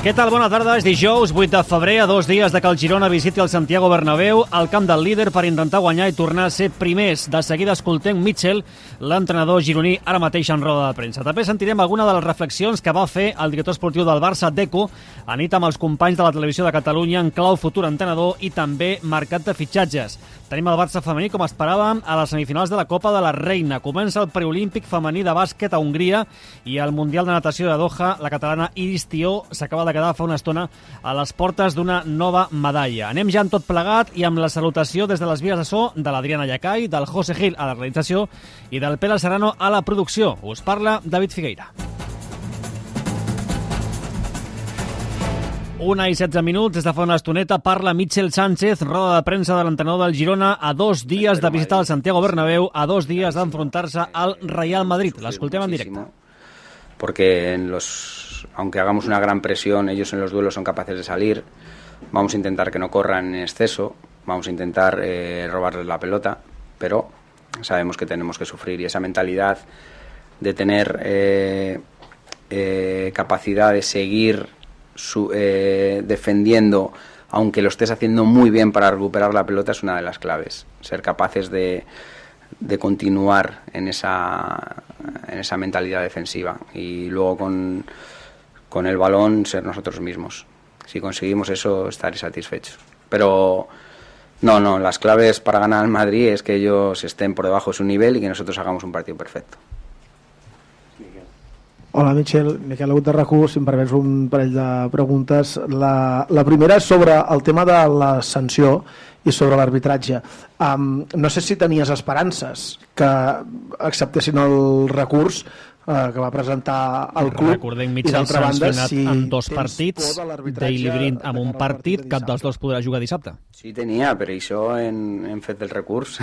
Què tal? Bona tarda. És dijous, 8 de febrer, a dos dies de que el Girona visiti el Santiago Bernabéu, al camp del líder per intentar guanyar i tornar a ser primers. De seguida escoltem Mitchell, l'entrenador gironí, ara mateix en roda de premsa. També sentirem alguna de les reflexions que va fer el director esportiu del Barça, Deco, a nit amb els companys de la televisió de Catalunya en clau futur entrenador i també mercat de fitxatges. Tenim el Barça femení, com esperàvem, a les semifinals de la Copa de la Reina. Comença el preolímpic femení de bàsquet a Hongria i el Mundial de Natació de Doha, la catalana Iris Tió s'acaba de quedar fa una estona a les portes d'una nova medalla. Anem ja amb tot plegat i amb la salutació des de les vies de so de l'Adriana Llacai, del José Gil a la realització i del Pere Serrano a la producció. Us parla David Figueira. Una i 16 minuts, des de fa una estoneta, parla Mitchell Sánchez, roda de premsa de l'entrenador del Girona, a dos dies de visitar el Santiago Bernabéu, a dos dies d'enfrontar-se al Real Madrid. L'escoltem en directe. Porque en los, aunque hagamos una gran presión, ellos en los duelos son capaces de salir. Vamos a intentar que no corran en exceso, vamos a intentar eh, robarles la pelota, pero sabemos que tenemos que sufrir y esa mentalidad de tener eh, eh, capacidad de seguir su, eh, defendiendo, aunque lo estés haciendo muy bien para recuperar la pelota, es una de las claves. Ser capaces de, de continuar en esa, en esa mentalidad defensiva y luego con, con el balón ser nosotros mismos. Si conseguimos eso, estaré satisfecho. Pero no, no, las claves para ganar al Madrid es que ellos estén por debajo de su nivel y que nosotros hagamos un partido perfecto. Hola, Michel. Miquel Agut de RAC1, si em permets un parell de preguntes. La, la primera és sobre el tema de la sanció i sobre l'arbitratge. Um, no sé si tenies esperances que acceptessin el recurs eh, que va presentar el club Recordem, Mitchell sancionat si amb dos partits, Daily Green amb un partit, cap dels dos podrà jugar dissabte. Sí, tenia, però això en, en fet del recurs.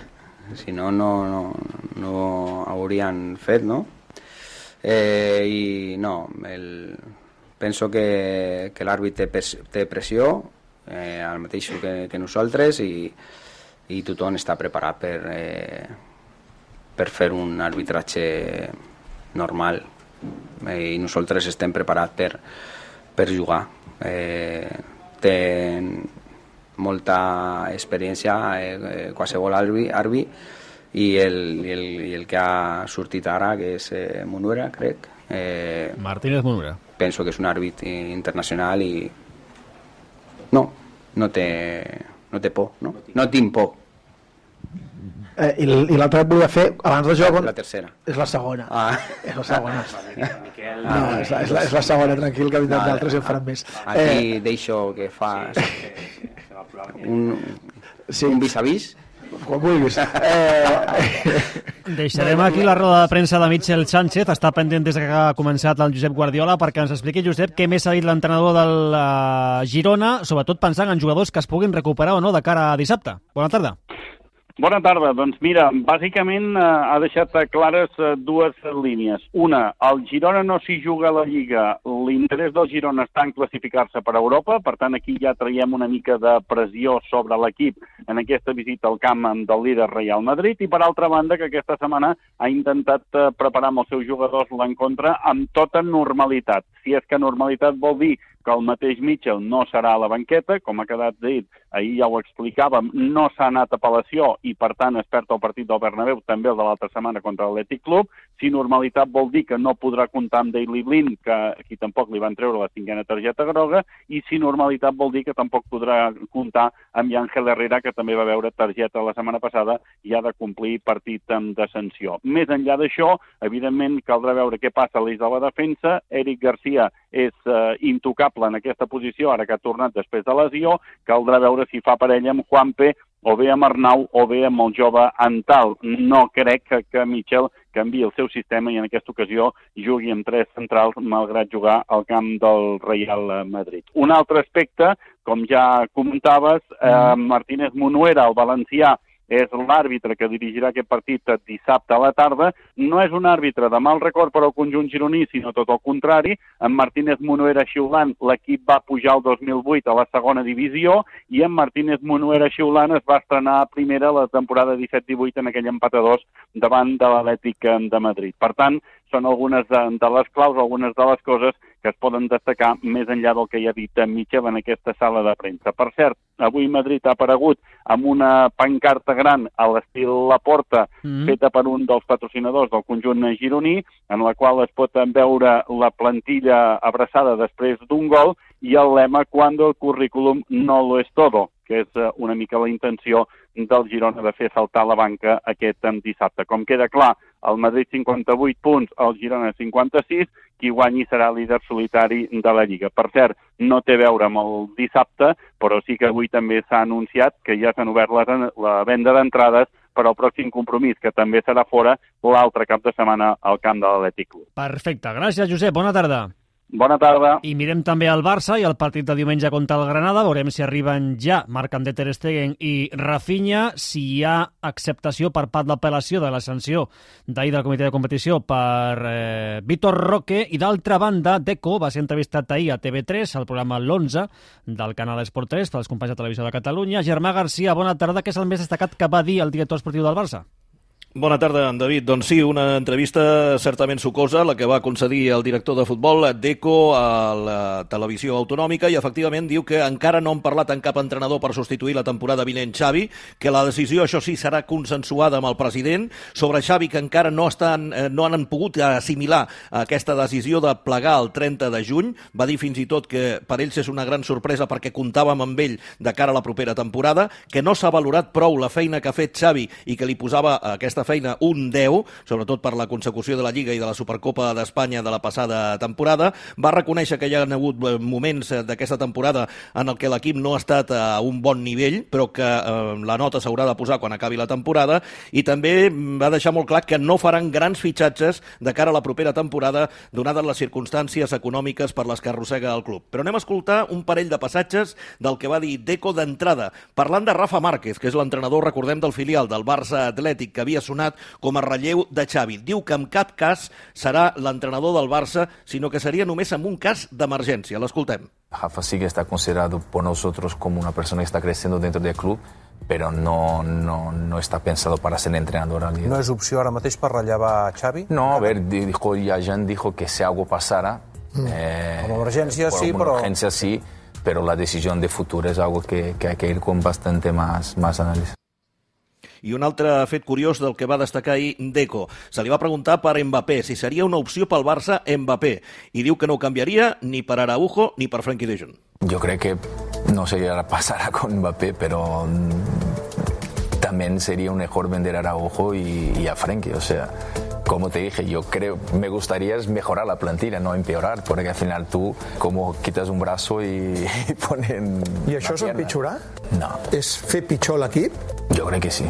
si no, no, no, no haurien fet, no? Eh, I no, el, penso que, que l'àrbit té, té pressió, eh, el mateix que, que nosaltres, i, i tothom està preparat per, eh, per fer un arbitratge normal. Eh, I nosaltres estem preparats per, per jugar. Eh, ten molta experiència eh, qualsevol àrbi, àrbi i el, i el, i el que ha sortit ara, que és eh, Monuera, crec. Eh, Martínez Monuera. Penso que és un àrbit internacional i no, no té, no té por, no? No tinc por. Eh, I i l'altre que volia fer, abans de joc... La tercera. És la segona. Ah. És la segona. No, és la, és la, és la segona, tranquil, que vindran d'altres i en faran més. Aquí eh, deixo que fa un, sí. un vis-a-vis quan vulguis. Eh... Deixarem aquí la roda de premsa de Mitchell Sánchez. Està pendent des que ha començat el Josep Guardiola perquè ens expliqui, Josep, què més ha dit l'entrenador del uh, Girona, sobretot pensant en jugadors que es puguin recuperar o no de cara a dissabte. Bona tarda. Bona tarda. Doncs mira, bàsicament eh, ha deixat clares eh, dues línies. Una, el Girona no s'hi juga a la Lliga. L'interès del Girona està en classificar-se per a Europa, per tant aquí ja traiem una mica de pressió sobre l'equip en aquesta visita al camp del líder Real Madrid i per altra banda que aquesta setmana ha intentat eh, preparar amb els seus jugadors l'encontre amb tota normalitat. Si és que normalitat vol dir que el mateix Mitchell no serà a la banqueta, com ha quedat dit, ahir ja ho explicàvem, no s'ha anat a apel·lació i per tant es perd el partit del Bernabéu, també el de l'altra setmana contra l'Atlètic Club. Si normalitat vol dir que no podrà comptar amb Daily Blind, que aquí tampoc li van treure la cinquena targeta groga, i si normalitat vol dir que tampoc podrà comptar amb Ángel Herrera, que també va veure targeta la setmana passada i ha de complir partit de sanció. Més enllà d'això, evidentment caldrà veure què passa a l'eix de la defensa. Eric Garcia és eh, intocable en aquesta posició, ara que ha tornat després de lesió, caldrà veure si fa parella amb Juanpe o bé amb Arnau o bé amb el jove Antal. No crec que, que Michel canvi el seu sistema i en aquesta ocasió jugui amb tres centrals malgrat jugar al camp del Real Madrid. Un altre aspecte, com ja comentaves, eh, mm. Martínez Monuera, el valencià, és l'àrbitre que dirigirà aquest partit dissabte a la tarda. No és un àrbitre de mal record per al conjunt gironí, sinó tot el contrari. En Martínez Monuera xiulant, l'equip va pujar el 2008 a la segona divisió i en Martínez Monuera xiulant es va estrenar a primera la temporada 17-18 en aquell empat a dos davant de l'Atlètic de Madrid. Per tant, són algunes de, de les claus, algunes de les coses que es poden destacar més enllà del que ja ha dit Michel en aquesta sala de premsa. Per cert, avui Madrid ha aparegut amb una pancarta gran a l'estil La Porta, mm -hmm. feta per un dels patrocinadors del conjunt gironí, en la qual es pot veure la plantilla abraçada després d'un gol i el lema «Cuando el currículum no lo es todo», que és eh, una mica la intenció del Girona de fer saltar la banca aquest dissabte. Com queda clar, el Madrid 58 punts, el Girona 56, qui guanyi serà líder solitari de la Lliga. Per cert, no té a veure amb el dissabte, però sí que avui també s'ha anunciat que ja s'han obert la, la venda d'entrades per al pròxim compromís, que també serà fora l'altre cap de setmana al camp de l'Atlètic Club. Perfecte. Gràcies, Josep. Bona tarda. Bona tarda. I mirem també al Barça i el partit de diumenge contra el Granada. Veurem si arriben ja Marc André Ter Stegen i Rafinha, si hi ha acceptació per part d'apel·lació de la sanció d'ahir del comitè de competició per eh, Vitor Roque i d'altra banda, Deco va ser entrevistat ahir a TV3, al programa l'11 del canal Esport 3, pels companys de televisió de Catalunya. Germà Garcia, bona tarda. Què és el més destacat que va dir el director esportiu del Barça? Bona tarda, en David. Doncs sí, una entrevista certament sucosa, la que va concedir el director de futbol, Deco, a la televisió autonòmica, i efectivament diu que encara no han parlat amb cap entrenador per substituir la temporada vinent Xavi, que la decisió, això sí, serà consensuada amb el president. Sobre Xavi, que encara no, estan, eh, no han pogut assimilar aquesta decisió de plegar el 30 de juny, va dir fins i tot que per ells és una gran sorpresa perquè comptàvem amb ell de cara a la propera temporada, que no s'ha valorat prou la feina que ha fet Xavi i que li posava aquesta feina un 10, sobretot per la consecució de la Lliga i de la Supercopa d'Espanya de la passada temporada. Va reconèixer que hi ha hagut eh, moments eh, d'aquesta temporada en el que l'equip no ha estat a un bon nivell, però que eh, la nota s'haurà de posar quan acabi la temporada, i també va deixar molt clar que no faran grans fitxatges de cara a la propera temporada, donades les circumstàncies econòmiques per les que arrossega el club. Però anem a escoltar un parell de passatges del que va dir Deco d'entrada, parlant de Rafa Márquez, que és l'entrenador, recordem, del filial del Barça Atlètic, que havia sonat com a relleu de Xavi. Diu que en cap cas serà l'entrenador del Barça, sinó que seria només en un cas d'emergència. L'escoltem. Rafa sí que está considerado por nosotros como una persona que está creciendo dentro del club, pero no, no, no está pensado para ser entrenador al día. No és opció ara mateix per rellevar Xavi? No, a ver, dijo, ya Jan dijo que si algo pasara... Mm. Eh, como emergencia sí, como pero... emergencia sí, pero la decisión de futuro es algo que, que hay que ir con bastante más, más análisis. I un altre fet curiós del que va destacar ahir Deco. Se li va preguntar per Mbappé, si seria una opció pel Barça Mbappé, i diu que no ho canviaria ni per Araujo ni per Frenkie de Jong. Yo creo que no sé qué pasará con Mbappé, pero también sería un mejor vender a Araujo y, y a Frenkie, o sea, como te dije, yo creo, me gustaría es mejorar la plantilla, no empeorar, porque al final tú como quitas un brazo y, y ponen... I això és empitjorar? No, És fer pitjor l'equip? yo creo que sí.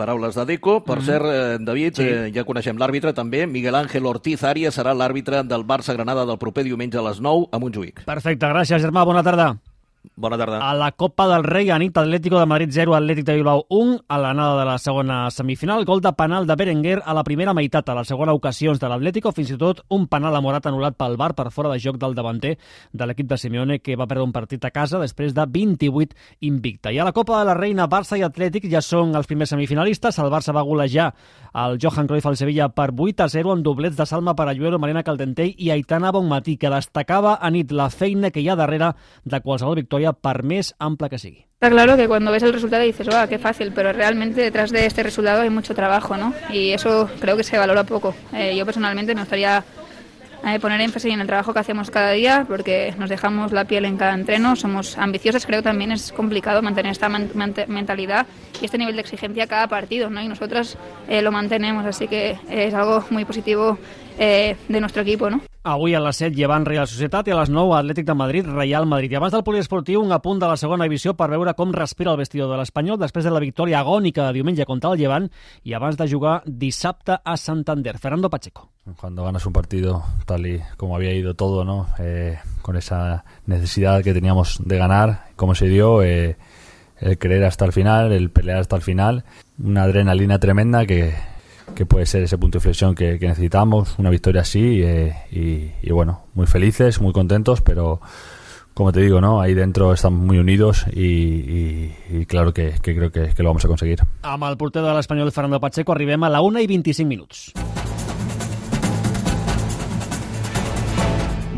Paraules de Deco. Per mm -hmm. cert, eh, David, sí. eh, ja coneixem l'àrbitre també. Miguel Ángel Ortiz Arias serà l'àrbitre del Barça-Granada del proper diumenge a les 9 a Montjuïc. Perfecte, gràcies, Germà. Bona tarda. Bona tarda. A la Copa del Rei, a nit Atlético de Madrid 0, Atlètic de Bilbao 1, a l'anada de la segona semifinal, gol de penal de Berenguer a la primera meitat, a la segona ocasions de l'Atlético, fins i tot un penal a Morat anul·lat pel bar per fora de joc del davanter de l'equip de Simeone, que va perdre un partit a casa després de 28 invicta. I a la Copa de la Reina, Barça i Atlètic ja són els primers semifinalistes. El Barça va golejar el Johan Cruyff al Sevilla per 8 a 0 amb doblets de Salma Paralluelo, Marina Caldentell i Aitana Bonmatí, que destacava a nit la feina que hi ha darrere de qualsevol victòria per més ampla que sigui. Está claro que cuando ves el resultado dices, ¡oh, qué fácil! Pero realmente detrás de este resultado hay mucho trabajo, ¿no? Y eso creo que se valora poco. Eh, yo personalmente me gustaría eh, poner énfasis en el trabajo que hacemos cada día, porque nos dejamos la piel en cada entreno, somos ambiciosos, creo también es complicado mantener esta man- mentalidad y este nivel de exigencia cada partido, ¿no? Y nosotras eh, lo mantenemos, así que es algo muy positivo eh, de nuestro equipo, ¿no? Avui a les 7 llevant Real Societat i a les 9 Atlètic de Madrid, Real Madrid. I abans del poliesportiu, un apunt de la segona divisió per veure com respira el vestidor de l'Espanyol després de la victòria agònica de diumenge contra el Llevant i abans de jugar dissabte a Santander. Fernando Pacheco. Cuando ganas un partido tal y como había ido todo, ¿no? Eh, con esa necesidad que teníamos de ganar, como se dio, eh, el creer hasta el final, el pelear hasta el final, una adrenalina tremenda que, que puede ser ese punto de inflexión que, que necesitamos, una victoria así eh, y, y bueno, muy felices, muy contentos, pero como te digo, ¿no? Ahí dentro estamos muy unidos y, y- y claro que, que creo que, que lo vamos a conseguir. Amb el porter de l'Espanyol, Fernando Pacheco, arribem a la 1 i 25 minuts.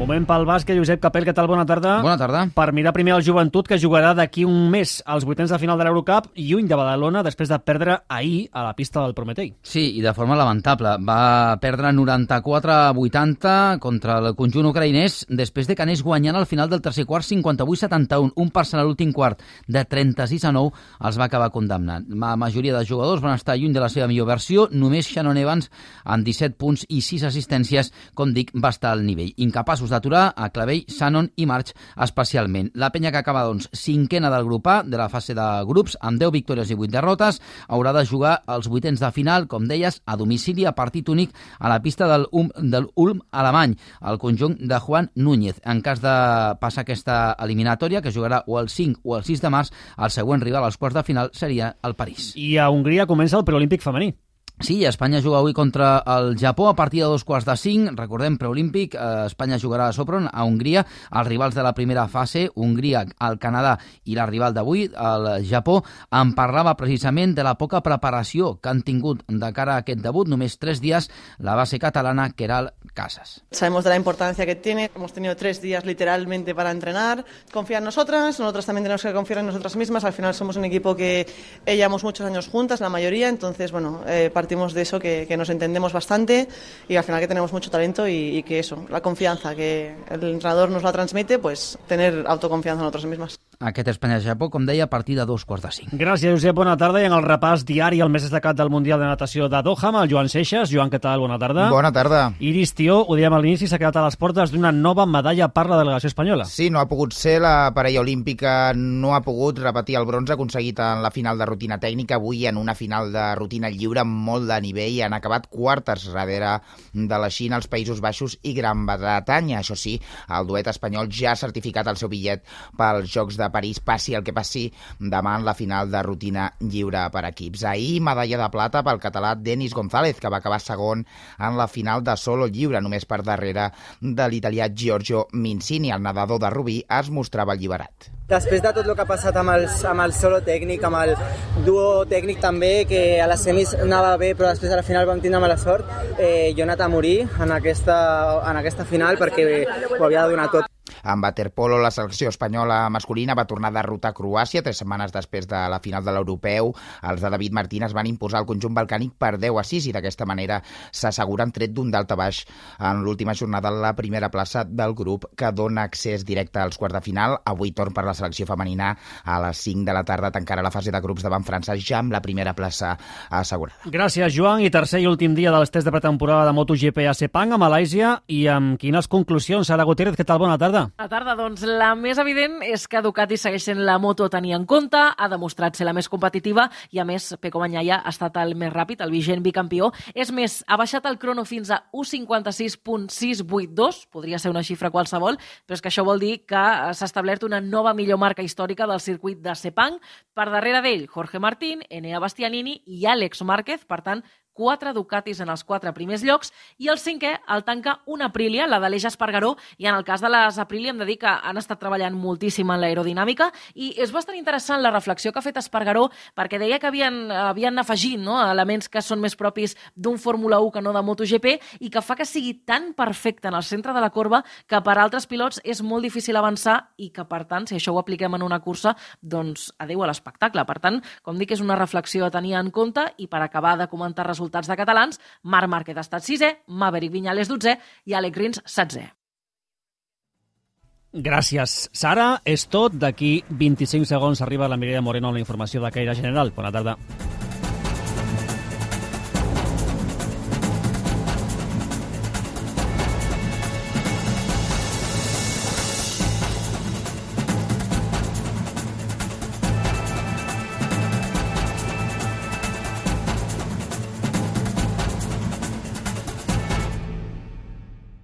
Moment pel bàsquet, Josep Capell, què tal? Bona tarda. Bona tarda. Per mirar primer el joventut, que jugarà d'aquí un mes als vuitens de final de l'Eurocup, lluny de Badalona, després de perdre ahir a la pista del Prometei. Sí, i de forma lamentable. Va perdre 94-80 contra el conjunt ucraïnès després de que anés guanyant al final del tercer quart 58-71. Un parcial a l'últim quart de 36 a 9 els va acabar condemnant. La majoria de jugadors van estar lluny de la seva millor versió. Només Shannon Evans, amb 17 punts i 6 assistències, com dic, va estar al nivell. Incapaços d'aturar a Clavell, Shannon i March especialment. La penya que acaba, doncs, cinquena del grup A de la fase de grups, amb 10 victòries i 8 derrotes, haurà de jugar els vuitens de final, com deies, a domicili a partit únic a la pista del, um, del Ulm alemany, al conjunt de Juan Núñez. En cas de passar aquesta eliminatòria, que jugarà o el 5 o el 6 de març, el següent rival als quarts de final seria el París. I a Hongria comença el preolímpic femení. Sí, Espanya juga avui contra el Japó a partir de dos quarts de cinc. Recordem, preolímpic, eh, Espanya jugarà a Sopron, a Hongria. Els rivals de la primera fase, Hongria, el Canadà i la rival d'avui, el Japó, en parlava precisament de la poca preparació que han tingut de cara a aquest debut. Només tres dies la base catalana, Keral Casas. Sabemos de la importancia que tiene. Hemos tenido tres días literalmente para entrenar. Confía en nosotras, nosotras también tenemos que confiar en nosotras mismas. Al final somos un equipo que llevamos muchos años juntas, la mayoría. Entonces, bueno, eh, partimos de eso, que, nos entendemos bastante y al final que tenemos mucho talento y, y, que eso, la confianza que el entrenador nos la transmite, pues tener autoconfianza en nosotras mismas. Aquest Espanya-Japó, com deia, a partir de dos quarts de cinc. Gràcies, Josep. Bona tarda. I en el repàs diari, el més destacat del Mundial de Natació de Doha, amb el Joan Seixas. Joan, què tal? Bona tarda. Bona tarda. Iris Tió, ho dèiem a l'inici, s'ha quedat a les portes d'una nova medalla per la delegació espanyola. Sí, no ha pogut ser. La parella olímpica no ha pogut repetir el bronze aconseguit en la final de rutina tècnica. Avui en una final de rutina lliure amb molt de nivell i han acabat quartes darrere de la Xina, els Països Baixos i Gran Bretanya. Això sí, el duet espanyol ja ha certificat el seu bitllet pels Jocs de París, passi el que passi demà en la final de rutina lliure per equips. Ahir, medalla de plata pel català Denis González, que va acabar segon en la final de solo lliure, només per darrere de l'italià Giorgio Mincini. El nedador de Rubí es mostrava alliberat. Després de tot el que ha passat amb, els, amb el solo tècnic, amb el duo tècnic també, que a les semis anava bé, però després a la final vam tindre mala sort, eh, jo he anat a morir en aquesta, en aquesta final perquè ho havia de donar tot. En waterpolo, la selecció espanyola masculina va tornar a derrotar Croàcia tres setmanes després de la final de l'europeu. Els de David Martínez van imposar el conjunt balcànic per 10 a 6 i d'aquesta manera s'asseguren tret d'un dalt a baix en l'última jornada la primera plaça del grup que dona accés directe als quarts de final. Avui torn per la selecció femenina a les 5 de la tarda tancarà la fase de grups davant França ja amb la primera plaça assegurada. Gràcies, Joan. I tercer i últim dia dels tests de pretemporada de MotoGP a Sepang, a Malàisia. I amb quines conclusions? Sara Gutiérrez, què tal? Bona tarda. A tarda, doncs, la més evident és que Ducati segueix sent la moto a tenir en compte, ha demostrat ser la més competitiva i, a més, Peco Bagnaia ha estat el més ràpid, el vigent bicampió. És més, ha baixat el crono fins a 1.56.682, podria ser una xifra qualsevol, però és que això vol dir que s'ha establert una nova millor marca històrica del circuit de Sepang. Per darrere d'ell, Jorge Martín, Enea Bastianini i Àlex Márquez, per tant, quatre Ducatis en els quatre primers llocs i el cinquè el tanca una Aprilia, la d'Aleix Espargaró, i en el cas de les Aprilia hem de dir que han estat treballant moltíssim en l'aerodinàmica i és bastant interessant la reflexió que ha fet Espargaró perquè deia que havien, havien afegit no, elements que són més propis d'un Fórmula 1 que no de MotoGP i que fa que sigui tan perfecte en el centre de la corba que per altres pilots és molt difícil avançar i que, per tant, si això ho apliquem en una cursa, doncs adeu a l'espectacle. Per tant, com dic, és una reflexió a tenir en compte i per acabar de comentar resultats resultats de catalans, Marc Márquez ha estat sisè, Maverick Viñales 12 i Alec Rins 16. Gràcies, Sara. És tot. D'aquí 25 segons arriba la Mireia Moreno amb la informació de Caire General. Bona tarda.